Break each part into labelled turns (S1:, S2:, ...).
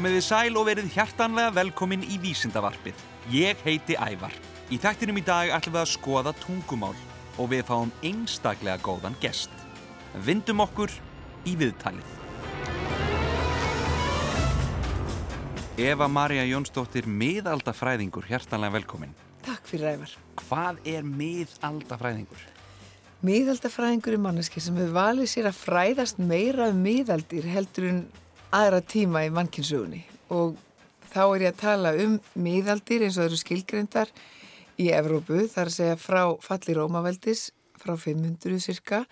S1: Komiði sæl og verið hjartanlega velkomin í Vísindavarpið. Ég heiti Ævar. Í þættinum í dag ætlum við að skoða tungumál og við fáum einstaklega góðan gest. Vindum okkur í viðtalið. Eva Maria Jónsdóttir, miðaldafræðingur, hjartanlega velkomin.
S2: Takk fyrir ævar.
S1: Hvað er miðaldafræðingur?
S2: Miðaldafræðingur er manneski sem hefur valið sér að fræðast meira um miðaldir heldur en aðra tíma í mannkynnsugunni og þá er ég að tala um miðaldir eins og eru skilgreyndar í Evrópu, þar að segja frá falli Rómaveldis frá 500 cirka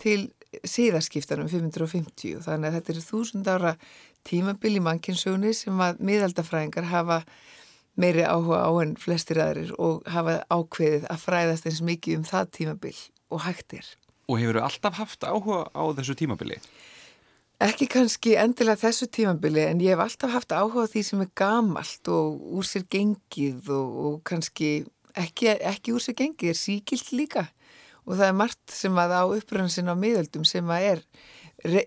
S2: til síðaskiptanum 550 þannig að þetta eru þúsund ára tímabil í mannkynnsugunni sem að miðaldafræðingar hafa meiri áhuga á enn flestir aðrir og hafa ákveðið að fræðast eins mikið um það tímabil og hægt er.
S1: Og hefur þú alltaf haft áhuga á þessu tímabili?
S2: Ekki kannski endilega þessu tímabili en ég hef alltaf haft áhuga því sem er gamalt og úr sér gengið og, og kannski ekki, ekki úr sér gengið, er síkilt líka og það er margt sem að á uppröðansin á miðöldum sem að er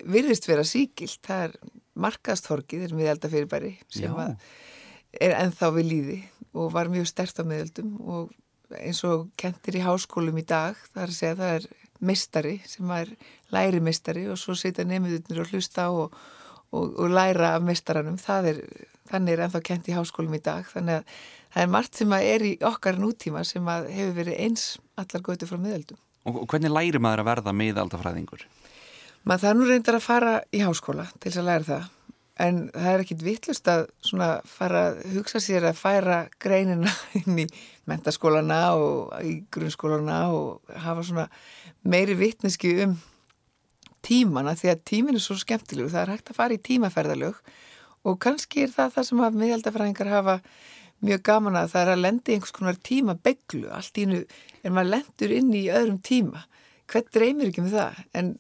S2: virðist vera síkilt, það er markaðstorkið, er miðaldafyrirbæri sem Já. að er enþá við líði og var mjög stert á miðöldum og eins og kentir í háskólum í dag, það er að segja það er mistari sem er læri mistari og svo setja nefnudurnir og hlusta og, og, og læra af mistaranum er, þannig er ennþá kent í háskólum í dag. Þannig að það er margt sem er í okkar nútíma sem hefur verið eins allar götu frá miðaldum
S1: Og hvernig læri maður að verða miðaldafræðingur?
S2: Maður það nú reyndar að fara í háskóla til þess að læra það en það er ekkit vittlust að fara að hugsa sér að færa greinina inn í mentaskólana og í grunnskólana og hafa svona meiri vittneski um tímana því að tímin er svo skemmtilegu það er hægt að fara í tímaferðalög og kannski er það það sem að miðaldafræðingar hafa mjög gaman að það er að lendi einhvers konar tímabeglu allt ínu en maður lendur inn í öðrum tíma. Hvern dreymir ekki með það? En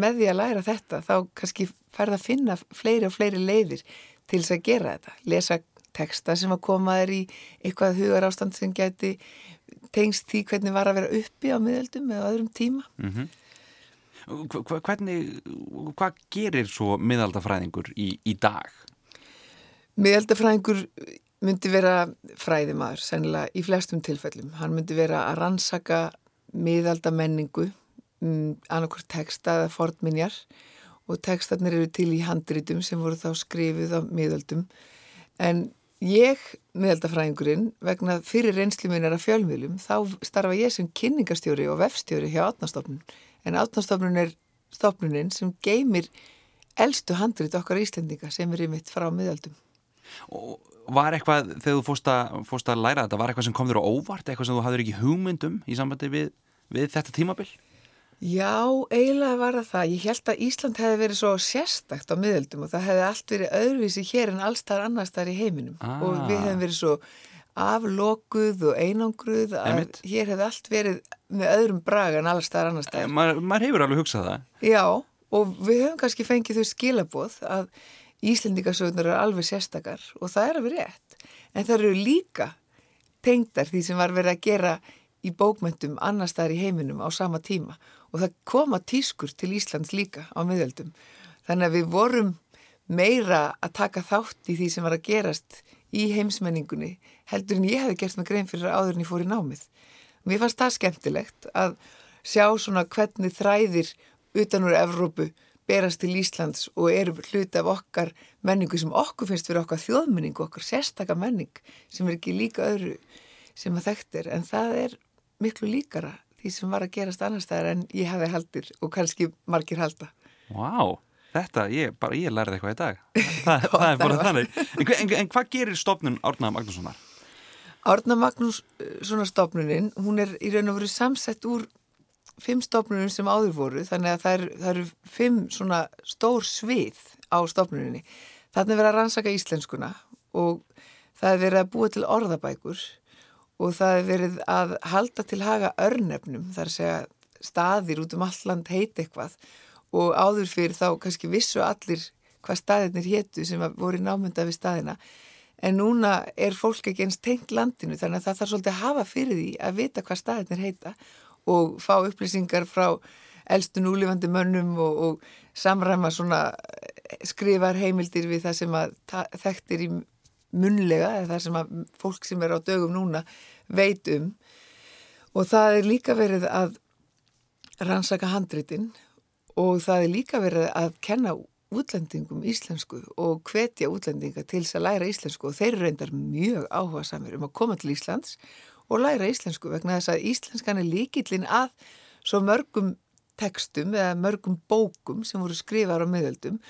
S2: með því að læra þetta þá kannski færða að finna fleiri og fleiri leiðir til þess að gera þetta lesa texta sem að koma þér í eitthvað hugar ástand sem geti tengst því hvernig var að vera uppi á miðaldum eða öðrum tíma mm -hmm.
S1: Hvernig, hvað gerir svo miðaldafræðingur í, í dag?
S2: Miðaldafræðingur myndi vera fræðimaður, sennilega í flestum tilfellum. Hann myndi vera að rannsaka miðaldamenningu, um, annarkort texta eða fornminjar og textarnir eru til í handritum sem voru þá skrifið á miðaldum. En ég, miðaldafræðingurinn, vegna fyrir reynslu minn er að fjölmiðlum, þá starfa ég sem kynningastjóri og vefstjóri hjá átnastofnun en átnástofnun er stofnunin sem geymir eldstu handrit okkar íslendinga sem er í mitt frá miðaldum.
S1: Og var eitthvað, þegar þú fórst að, fórst að læra þetta, var eitthvað sem kom þér á óvart, eitthvað sem þú hafður ekki hugmyndum í sambandi við, við þetta tímabill?
S2: Já, eiginlega var það það. Ég held að Ísland hefði verið svo sérstakt á miðaldum og það hefði allt verið öðruvísi hér en allstar annarstaðar í heiminum ah. og við hefðum verið svo aflokuð og einangruð að Einmitt. hér hefði allt verið með öðrum braga en allstar annarstaðar.
S1: Ma maður hefur alveg hugsað það.
S2: Já, og við höfum kannski fengið þau skilaboð að Íslendingasögnar eru alveg sérstakar og það er alveg rétt. En það eru líka tengdar því sem var verið að gera í bókmyndum annar staðar í heiminum á sama tíma og það koma tískur til Íslands líka á miðöldum. Þannig að við vorum meira að taka þátt í því sem var að gerast í heimsmenningunni heldur en ég hefði gert með grein fyrir áður en ég fór í námið. Mér fannst það skemmtilegt að sjá svona hvernig þræðir utan úr Evrópu berast til Íslands og eru hluti af okkar menningu sem okkur finnst fyrir okkar þjóðmenningu, okkar sérstaka menning sem er ekki líka öðru sem að þekktir en það er miklu líkara því sem var að gerast annar staðar en ég hefði haldir og kannski margir halda.
S1: Vá! Wow. Þetta, ég, bara ég lærði eitthvað í dag. Það, það er bara þannig. En, en, en hvað gerir stofnun Árna Magnússonar?
S2: Árna Magnússonar stofnunin, hún er í raun og veru samsett úr fimm stofnunum sem áður voru, þannig að það, er, það eru fimm svona stór svið á stofnuninni. Þannig verið að rannsaka íslenskuna og það er verið að búa til orðabækur og það er verið að halda til haga örnefnum, þar segja staðir út um alland heit eitthvað. Og áður fyrir þá kannski vissu allir hvað staðirnir héttu sem voru námynda við staðina. En núna er fólk ekki eins tengt landinu þannig að það þarf svolítið að hafa fyrir því að vita hvað staðirnir heita og fá upplýsingar frá eldstu núlifandi mönnum og, og samræma svona skrifar heimildir við það sem að þekktir í munlega það sem að fólk sem er á dögum núna veit um. Og það er líka verið að rannsaka handritin og það er líka verið að kenna útlendingum íslensku og hvetja útlendinga til þess að læra íslensku. Og þeir reyndar mjög áhuga samir um að koma til Íslands og læra íslensku vegna þess að íslenskan er líkillin að svo mörgum tekstum eða mörgum bókum sem voru skrifar á miðöldum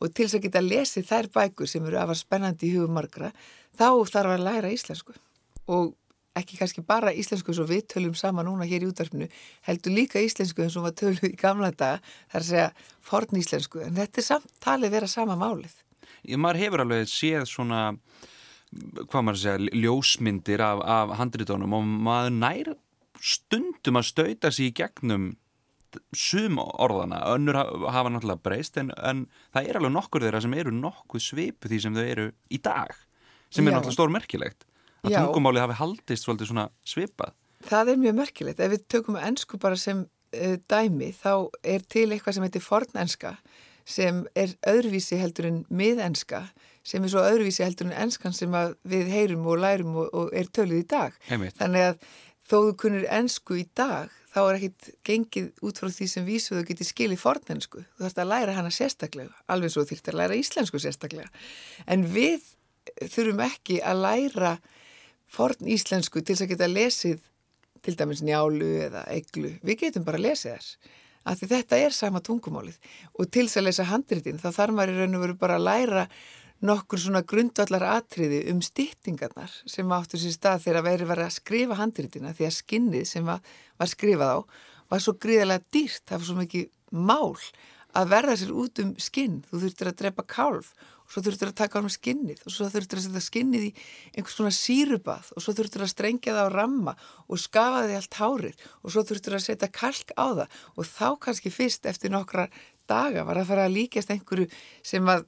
S2: og til þess að geta lesið þær bækur sem eru afar spennandi í hugum margra þá þarf að læra íslensku og ekki kannski bara íslensku eins og við tölum sama núna hér í útvarpinu, heldur líka íslensku eins og maður tölum í gamla daga, þar að segja forn íslensku, en þetta er samtalið vera sama málið.
S1: Ég, maður hefur alveg séð svona, hvað maður segja, ljósmyndir af, af handritónum og maður nær stundum að stauta sér í gegnum sum orðana, önnur hafa náttúrulega breyst en, en það er alveg nokkur þeirra sem eru nokkuð svipu því sem þau eru í dag, sem er Já. náttúrulega stórmerkilegt að tungumálið hafi haldist svolítið svona svipað.
S2: Það er mjög merkilegt. Ef við tökum ennsku bara sem uh, dæmi þá er til eitthvað sem heitir fornenska sem er öðruvísi heldur en miðenska sem er svo öðruvísi heldur en enskan sem við heyrum og lærum og, og er tölið í dag.
S1: Heimitt.
S2: Þannig að þó þú kunir ennsku í dag þá er ekkit gengið út frá því sem vísuðu getið skilið fornensku. Þú þarfst að læra hana sérstaklega, alveg svo þýrt að læra íslensku sérstaklega. En við þurfum ekki að læra forn íslensku til þess að geta lesið til dæmis njálu eða eglu. Við getum bara að lesa þess. Af því þetta er sama tungumálið. Og til þess að lesa handritin þá þarf maður í raun og veru bara að læra nokkur svona grundvallar atriði um stýttingarnar sem áttur sér stað þegar að veri verið að skrifa handritina því að skinnið sem var, var skrifað á var svo gríðarlega dýrt, það var svo mikið mál að verða sér út um skinn. Þú þurftir að drepa kálf svo þurftur að taka á hann skinnið og svo þurftur að setja skinnið í einhvers svona sírubað og svo þurftur að strengja það á ramma og skafa þið allt hárið og svo þurftur að setja kalk á það og þá kannski fyrst eftir nokkra daga var að fara að líkast einhverju sem að,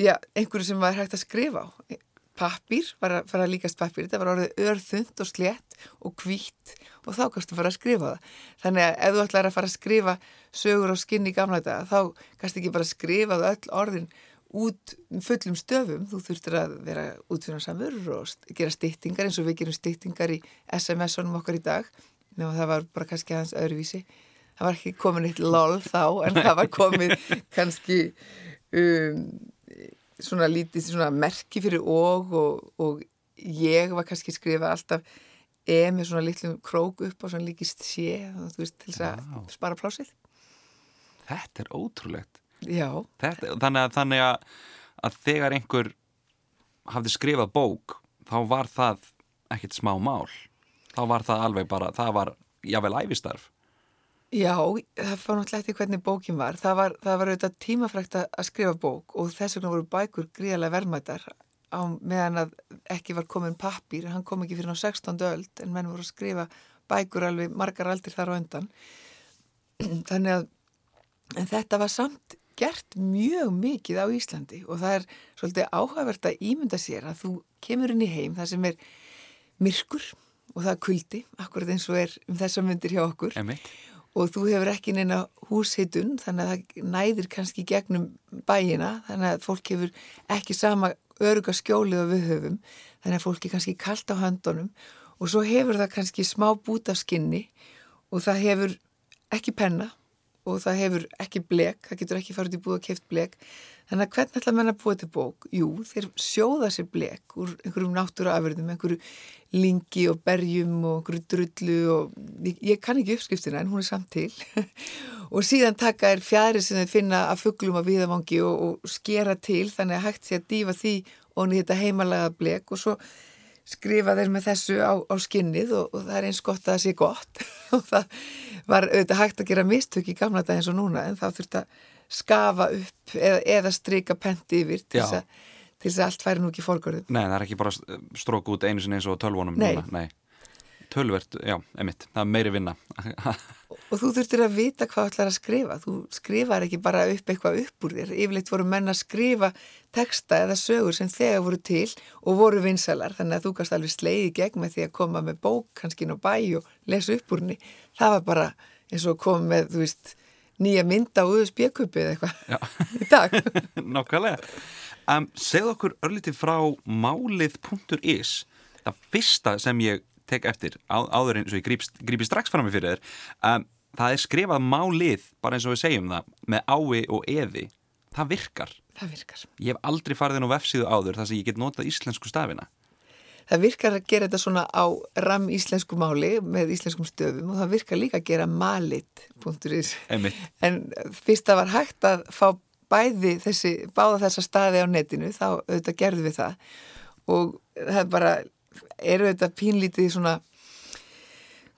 S2: já, einhverju sem var hægt að skrifa á. Pappir var að fara að líkast pappir, þetta var orðið örþund og slett og hvít og þá kannski fara að skrifa það. Þannig að ef þú ætlar að fara að skrifa sögur á skinni í gamla daga þá kannski ekki bara skrifa öll orðin út fullum stöfum, þú þurftir að vera útfjörnarsamur og gera stýttingar eins og við gerum stýttingar í SMS-unum okkar í dag og það var bara kannski aðeins öðruvísi það var ekki komin eitt lol þá en það var komin kannski um, svona lítið svona merki fyrir og, og og ég var kannski skrifað alltaf E með svona litlum krók upp og svona líkist sé þú veist til þess að spara plásið
S1: Þetta er ótrúlegt.
S2: Þetta,
S1: þannig að, þannig að, að þegar einhver hafði skrifað bók þá var það ekkert smá mál. Þá var það alveg bara, það var jável æfistarf
S2: Já, það fór náttúrulega eftir hvernig bókin var það var, það var auðvitað tímafrækt að skrifa bók og þess vegna voru bækur gríðarlega verðmættar á meðan að ekki var komin pappir, hann kom ekki fyrir ná 16. öld en menn voru að skrifa bækur alveg margar aldir þar á öndan þannig að þetta var samt gert mjög mikið á Íslandi og það er svolítið áhugavert að ímynda sér að þú kemur inn í heim það sem er myrkur og það er kuldi, akkurat eins og er um þessa myndir hjá okkur
S1: Emitt.
S2: Og þú hefur ekki neina húsheitun þannig að það næðir kannski gegnum bæina þannig að fólk hefur ekki sama öruga skjólið og við höfum þannig að fólk er kannski kallt á höndunum. Og svo hefur það kannski smá bút af skinni og það hefur ekki penna og það hefur ekki blek, það getur ekki farið í búið að keft blek þannig að hvernig ætla menn að búið til bók? Jú, þeir sjóða sér blek úr einhverjum náttúra afverðum, einhverju lingi og berjum og einhverju drullu og ég, ég kann ekki uppskriftina en hún er samt til og síðan taka er fjæri sem þeir finna að fugglum að viðavangi og, og skera til þannig að hægt sé að dífa því og niður þetta heimalega blek og svo skrifa þeir með þessu á, á skinnið og, og það er eins gott að það sé gott og það var auðvitað hægt að gera mistök í gamla dag eins og núna en þá þurft að skafa upp eða, eða stryka penti yfir til þess að allt færi nú ekki fórgörðum.
S1: Nei, það er ekki bara strók út einu sinni eins og tölvunum
S2: Nei.
S1: núna. Nei tölvert, já, emitt, það er meiri vinna
S2: Og þú þurftir að vita hvað ætlar að skrifa þú skrifar ekki bara upp eitthvað upp úr þér yfirleitt voru menn að skrifa texta eða sögur sem þegar voru til og voru vinsalar, þannig að þú kannst alveg sleiði gegn með því að koma með bók kannski inn á bæ og lesa upp úr henni það var bara eins og koma með, þú veist nýja mynda á USB-kupi eða eitthvað í dag.
S1: Nákvæmlega. Um, segð okkur örlítið frá málið.is. Það fyrsta sem ég tek eftir á, áður eins og ég grípi, grípi strax fram með fyrir þér. Um, það er skrifað málið, bara eins og við segjum það, með ái og eði. Það virkar.
S2: Það virkar.
S1: Ég hef aldrei farið inn á vefsíðu áður þar sem ég get notað íslensku stafina.
S2: Það virkar að gera þetta svona á ram íslensku máli með íslenskum stöfum og það virkar líka að gera.
S1: Einmitt.
S2: En fyrst það var hægt að fá bæði þessi, báða þessa staði á netinu, þá auðvitað gerðum við það og það er bara, eru auðvitað pínlítið svona,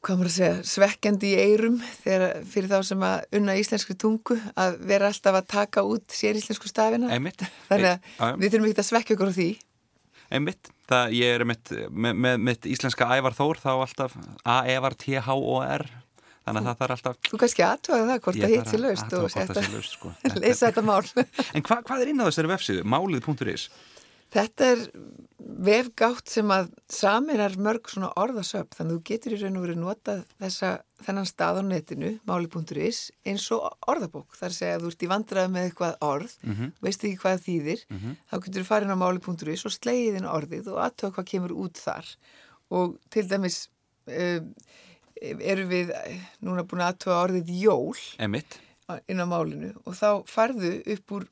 S2: hvað maður að segja, svekkjandi í eirum þegar fyrir þá sem að unna íslensku tungu að vera alltaf að taka út sér íslensku stafina.
S1: Einmitt.
S2: Þannig að við þurfum ekki að svekja okkur á því.
S1: Einmitt, það ég er mitt, með, með mitt íslenska ævar þór þá alltaf A-E-var T-H-O-R þannig að það þarf alltaf
S2: Þú kannski aðtöða það hvort það hitt sér
S1: athuga
S2: og
S1: sko.
S2: leysa þetta mál.
S1: En hva, hvað er inn á þessari vefsíðu? Málið.is
S2: Þetta er vefgátt sem að saminar mörg svona orðasöp þannig að þú getur í raun og verið notað þessa, þennan stað á netinu, máli.is eins og orðabók. Að segja að þú ert í vandraði með eitthvað orð, veist ekki hvað þýðir, þá getur þú farin á máli.is og slegið inn orðið og aðtöða hvað kemur út þar. Og til dæmis um, eru við núna búin að aðtöða orðið jól
S1: Einmitt,
S2: inn á málinu og þá farðu upp úr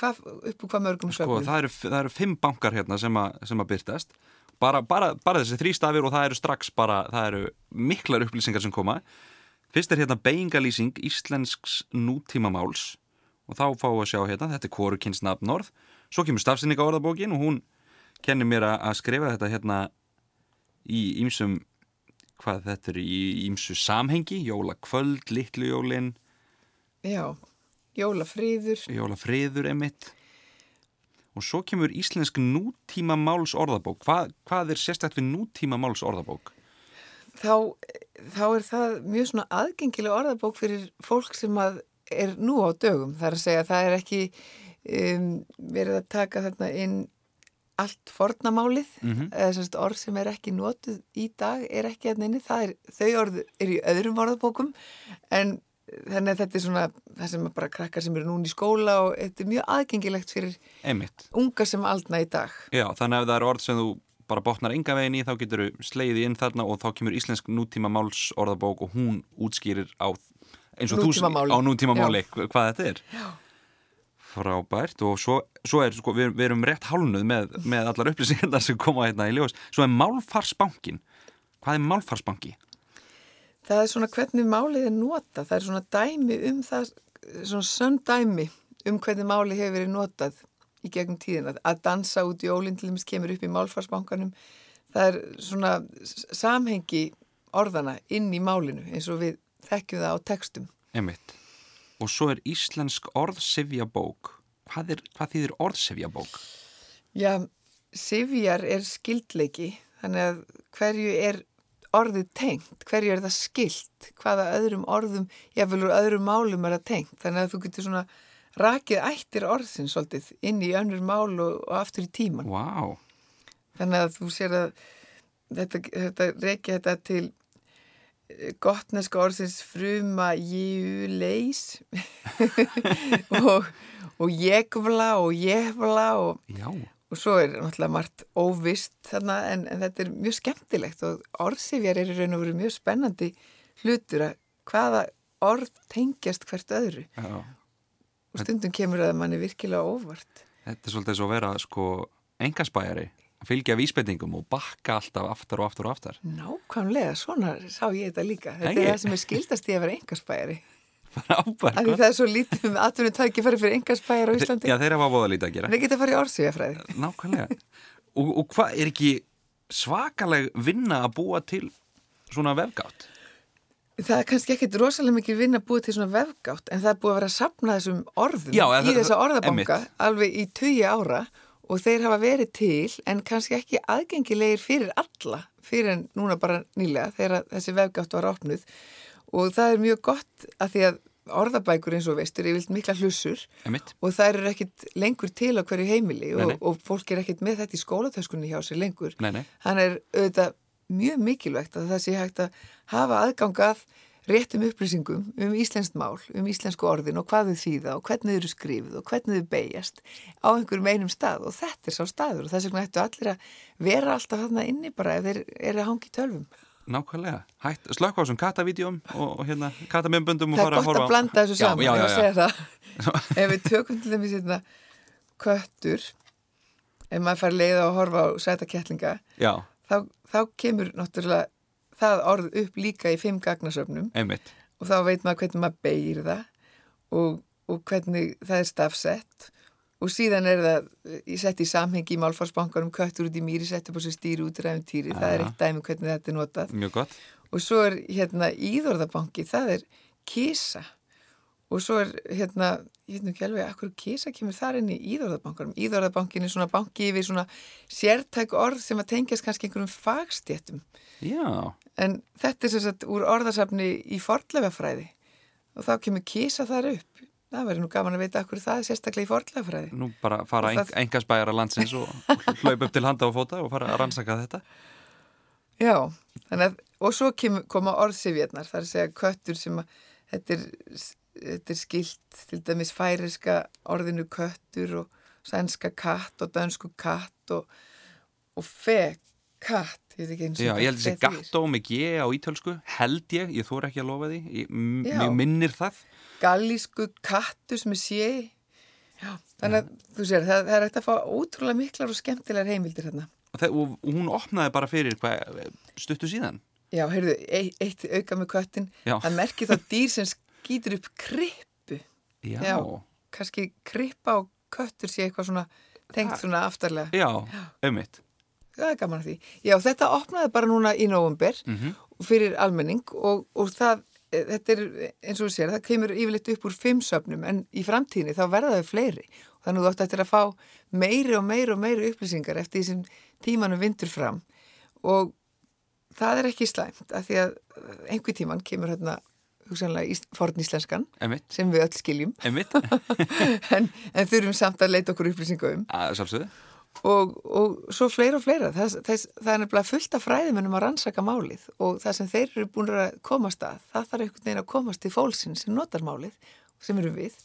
S2: hvað, upp úr hvað mörgum
S1: sko
S2: söfnum.
S1: það eru, það eru fimm bankar hérna sem, a, sem að byrtast bara, bara, bara þessi þrý stafir og það eru strax bara, það eru miklar upplýsingar sem koma. Fyrst er hérna beigingalýsing íslensks nútímamáls og þá fáum við að sjá hérna, þetta er hvorukynns nafnorð svo kemur stafsynninga orðabókin og hún kennir mér að að skrifa þetta hérna í ýmsum hvað þetta er í ýmsu samhengi jólakvöld, litlujólin
S2: Já, jólafríður,
S1: jólafriður emitt og svo kemur íslensk nútíma máls orðabók hvað, hvað er sérstætt við nútíma máls orðabók?
S2: þá, þá er það mjög svona aðgengileg orðabók fyrir fólk sem að er nú á dögum. Það er að segja að það er ekki um, verið að taka þarna inn allt fornamálið, mm -hmm. eða semst orð sem er ekki notuð í dag er ekki að neini, það er, þau orð er í öðrum orðabókum en þannig að þetta er svona það sem bara krakkar sem eru núna í skóla og þetta er mjög aðgengilegt fyrir
S1: Emitt.
S2: unga sem aldna í dag.
S1: Já, þannig að ef það er orð sem þú bara botnar enga veginn í þá getur þú sleiði inn þarna og þá kemur íslensk nútíma máls orðabók og hún útskýrir á eins og
S2: Nútímamáli.
S1: þú á nútíma máli hvað þetta er.
S2: Já.
S1: Frábært og svo, svo er, sko, við, við erum rétt hálnuð með, með allar upplýsingar sem koma hérna í ljós. Svo er málfarsbankin. Hvað er málfarsbanki?
S2: Það er svona hvernig málið er notað, það er svona dæmi um það, svona sönn dæmi um hvernig málið hefur verið notað í gegnum tíðina. Að dansa út í ólindlimis kemur upp í málfarsbankanum, það er svona samhengi orðana inn í málinu eins og við þekkjum það á textum.
S1: Einmitt. Og svo er íslensk orðsifjabók. Hvað, er, hvað þýðir orðsifjabók?
S2: Já, sifjar er skildleiki, þannig að hverju er orðið tengt, hverju er það skilt, hvaða öðrum orðum, jáfnvel úr öðrum málum er það tengt, þannig að þú getur svona rakið ættir orðsins svolítið inn í önnur mál og, og aftur í tíman.
S1: Wow.
S2: Þannig að þú sér að þetta, þetta reykja þetta til eh, gottneska orðsins fruma jíuleis og, og jegvla og jefla og
S1: Já.
S2: Og svo er náttúrulega margt óvist þarna en, en þetta er mjög skemmtilegt og orðsifjar er í raun og veru mjög spennandi hlutur að hvaða orð tengjast hvert öðru
S1: Já.
S2: og stundum kemur það manni virkilega óvart.
S1: Þetta er svolítið svo að vera sko engaspæjari, að fylgja vísbendingum og bakka alltaf aftar og aftar og aftar.
S2: Nákvæmlega, svona sá ég þetta líka. Þetta
S1: Ekki?
S2: er það sem er skildast í að vera engaspæjari.
S1: Frábært.
S2: Það er svo lítið um atvinnum tækifæri fyrir engaspæjar á Íslandi.
S1: Já, þeir hafa voða lítið að gera.
S2: Geta að fara í orðsifjafræði.
S1: Nákvæmlega. Og, og hvað er ekki svakaleg vinna að búa til svona vefgátt?
S2: Það er kannski ekkit rosalega mikið vinna búið til svona vefgátt en það er búið að vera að sapna þessum orðum
S1: Já,
S2: í þessa orðabanka
S1: einmitt.
S2: alveg í tugi ára og þeir hafa verið til en kannski ekki aðgengilegir fyrir alla fyrir en núna bara nýlega þegar þessi vefgátt var opnuð og það er mjög gott að því að orðabækur eins og veistur er vilt mikla hlussur
S1: Emitt.
S2: og það eru ekkit lengur til á hverju heimili
S1: Nei, nei.
S2: og, og fólk er ekkit með þetta í skólatöskunni hjá sér lengur
S1: Nei, nei.
S2: hann er auðvitað mjög mikilvægt að það sé hægt að hafa aðgangað réttum upplýsingum um íslenskt mál, um íslensku orðin og hvað þau þýða og hvernig þau eru skrifið og hvernig þau beigjast á einhverjum einum stað og þetta er sá staður og þess vegna ættu allir að vera alltaf þarna inni bara ef þeir eru að hangi tölvum.
S1: Nákvæmlega, hætt, slökk á þessum katavídjum og, og hérna katamembundum
S2: og fara að horfa. Það er gott að blanda þessu saman, já, já, já, ég segja það. ef við tökum til dæmis hérna köttur, ef maður fær leið að horfa á sætakettlinga, þá, þá kemur náttúrulega það orð upp líka í fimm gagnasöfnum
S1: Einmitt.
S2: og þá veit maður hvernig maður beigir það og, og hvernig það er stafsett og síðan er það ég sett í samhengi í málfarsbankanum köttur út í mýri, sett upp á sér stýri út í ræfum týri, það er eitt dæmi hvernig þetta er notað.
S1: Mjög gott.
S2: Og svo er hérna íðorðabanki, það er kísa og svo er hérna, nú ekki alveg akkur kísa kemur þar inn í íðorðabankanum íðorðabankin er svona banki yfir svona sértæk orð sem að tengjast kannski einhverjum fagstjéttum
S1: Já.
S2: En þetta er sérstaklega úr orðarsafni í forðlefafræði og þá kemur kísa þar upp Það verður nú gaman að vita okkur það sérstaklega í forðlefræði.
S1: Nú bara fara það... engasbæjar að landsins og hlaupa upp til handa og fóta og fara að rannsaka þetta.
S2: Já, að, og svo koma orðsifjarnar, það er að segja köttur sem að, þetta er, þetta er skilt til dæmis færiska orðinu köttur og sænska katt og dansku katt og, og fe katt.
S1: Ég Já, ég held þessi gattó með G á ítölsku, held ég, ég þór ekki að lofa því, ég, mjög minnir það
S2: gallísku kattus með sé Já, þannig að þú sér, það, það er ekkert að fá ótrúlega miklar og skemmtilegar heimildir hérna.
S1: Og, og hún opnaði bara fyrir hvað stuttu síðan?
S2: Já, heyrðu, eitt, eitt auka með köttin, það merkir þá dýr sem skýtur upp krippu.
S1: Já. Já,
S2: kannski krippa og köttur sé eitthvað svona tengt svona aftarlega.
S1: Já, auðvitt.
S2: Það er gaman að því. Já, þetta opnaði bara núna í nógumber mm -hmm. fyrir almenning og, og það þetta er eins og þú sér, það kemur yfirleitt upp úr fimm söfnum en í framtíðinni þá verða þau fleiri. Og þannig þú ætti eftir að fá meiri og meiri og meiri upplýsingar eftir því sem tímanum vindur fram. Og það er ekki slæmt af því að einhver tíman kemur hérna hugsanlega forníslenskan sem við öll skiljum. En, en þurfum samt að leita okkur upplýsingu um.
S1: Að sjálfsögðu
S2: Og, og svo fleira og fleira. Það, það, það er nefnilega fullt af fræðimennum að rannsaka málið og það sem þeir eru búin að komast að, það þarf einhvern veginn að komast til fólksinn sem notar málið sem eru við.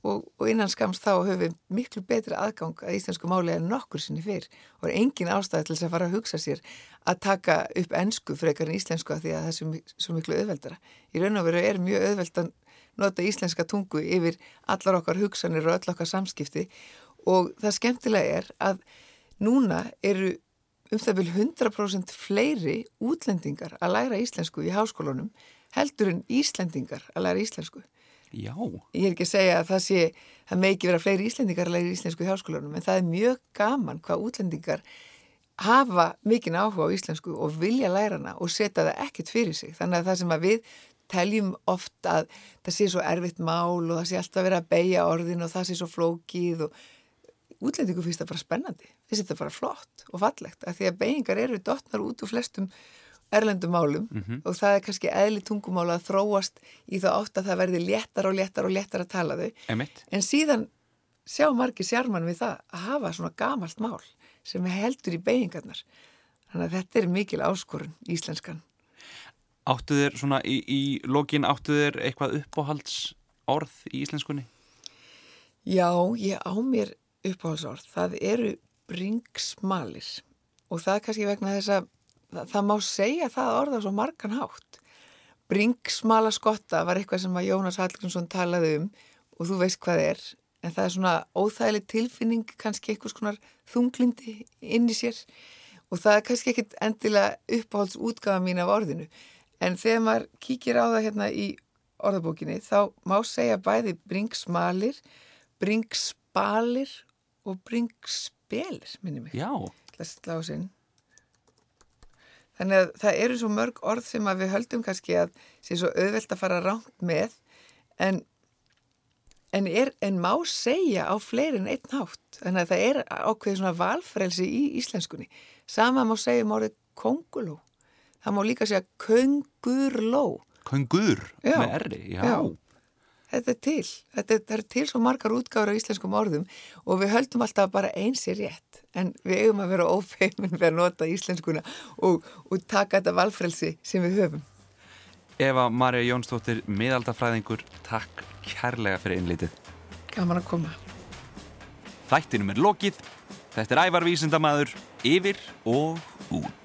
S2: Og, og innan skams þá höfum við miklu betri aðgang að íslensku málið en nokkur sinni fyrr. Og er engin ástæði til þess að fara að hugsa sér að taka upp ennsku frekar en íslensku að því að það er svo miklu auðveldara. Í raun og veru er mjög auðveld að nota íslenska tungu yfir allar okkar hugsanir og öll okkar samskipti og það skemmtilega er að núna eru um það vil 100% fleiri útlendingar að læra íslensku í háskólunum heldur en íslendingar að læra íslensku.
S1: Já.
S2: Ég er ekki að segja að það sé, það með ekki vera fleiri íslendingar að læra íslensku í háskólunum en það er mjög gaman hvað útlendingar hafa mikinn áhuga á íslensku og vilja læra hana og setja það ekkert fyrir sig. Þannig að það sem að við teljum oft að það sé svo erfitt mál og það sé alltaf verið að beigja orðin og það sé svo flókið og útlendingu finnst það bara spennandi, finnst þetta bara flott og fallegt, af því að beigingar eru dotnar út úr flestum erlendum málum mm -hmm. og það er kannski eðli tungumála að þróast í þá átt að það verði léttar og léttar og léttar að tala þau
S1: Emitt.
S2: en síðan sjá margir sjármann við það að hafa svona gamalt mál sem heldur í beigingarnar þannig að þetta er mikil áskorun íslenskan
S1: Áttu þér svona í, í lokin áttu þér eitthvað uppáhalds orð í íslenskunni?
S2: Já, ég á mér uppáhaldsorð, það eru bringsmalir og það er kannski vegna þess að það, það má segja það orða svo margan hátt. Bringsmala skotta var eitthvað sem Jónas Hallgrímsson talaði um og þú veist hvað er, en það er svona óþægileg tilfinning, kannski eitthvað svona þunglindi inn í sér. Og það er kannski ekkit endilega uppáhaldsútgafa mín af orðinu, en þegar maður kíkir á það hérna í orðabókinni þá má segja bæði bringsmalir, bringsbalir og bringspelir, minni mig.
S1: Já.
S2: Þannig að það eru svo mörg orð sem að við höldum kannski að sé svo auðvelt að fara rámt með en, en, er, en má segja á fleirin einn hátt. Þannig að það er ákveðið svona valfrelsi í íslenskunni. Sama má segja um orðið konguló. Það má líka segja kongurló.
S1: Kongur með erri, já. já
S2: þetta er til, þetta er, er til svo margar útgáður á íslenskum orðum og við höldum alltaf bara eins í rétt en við eigum að vera ófeimin við að nota íslenskuna og, og taka þetta valfrelsi sem við höfum
S1: Eva Marja Jónsdóttir, miðaldafræðingur, takk kærlega fyrir innlítið.
S2: Gaman að koma.
S1: Þættinum er lokið. Þetta er ævarvísindamaður, yfir og út.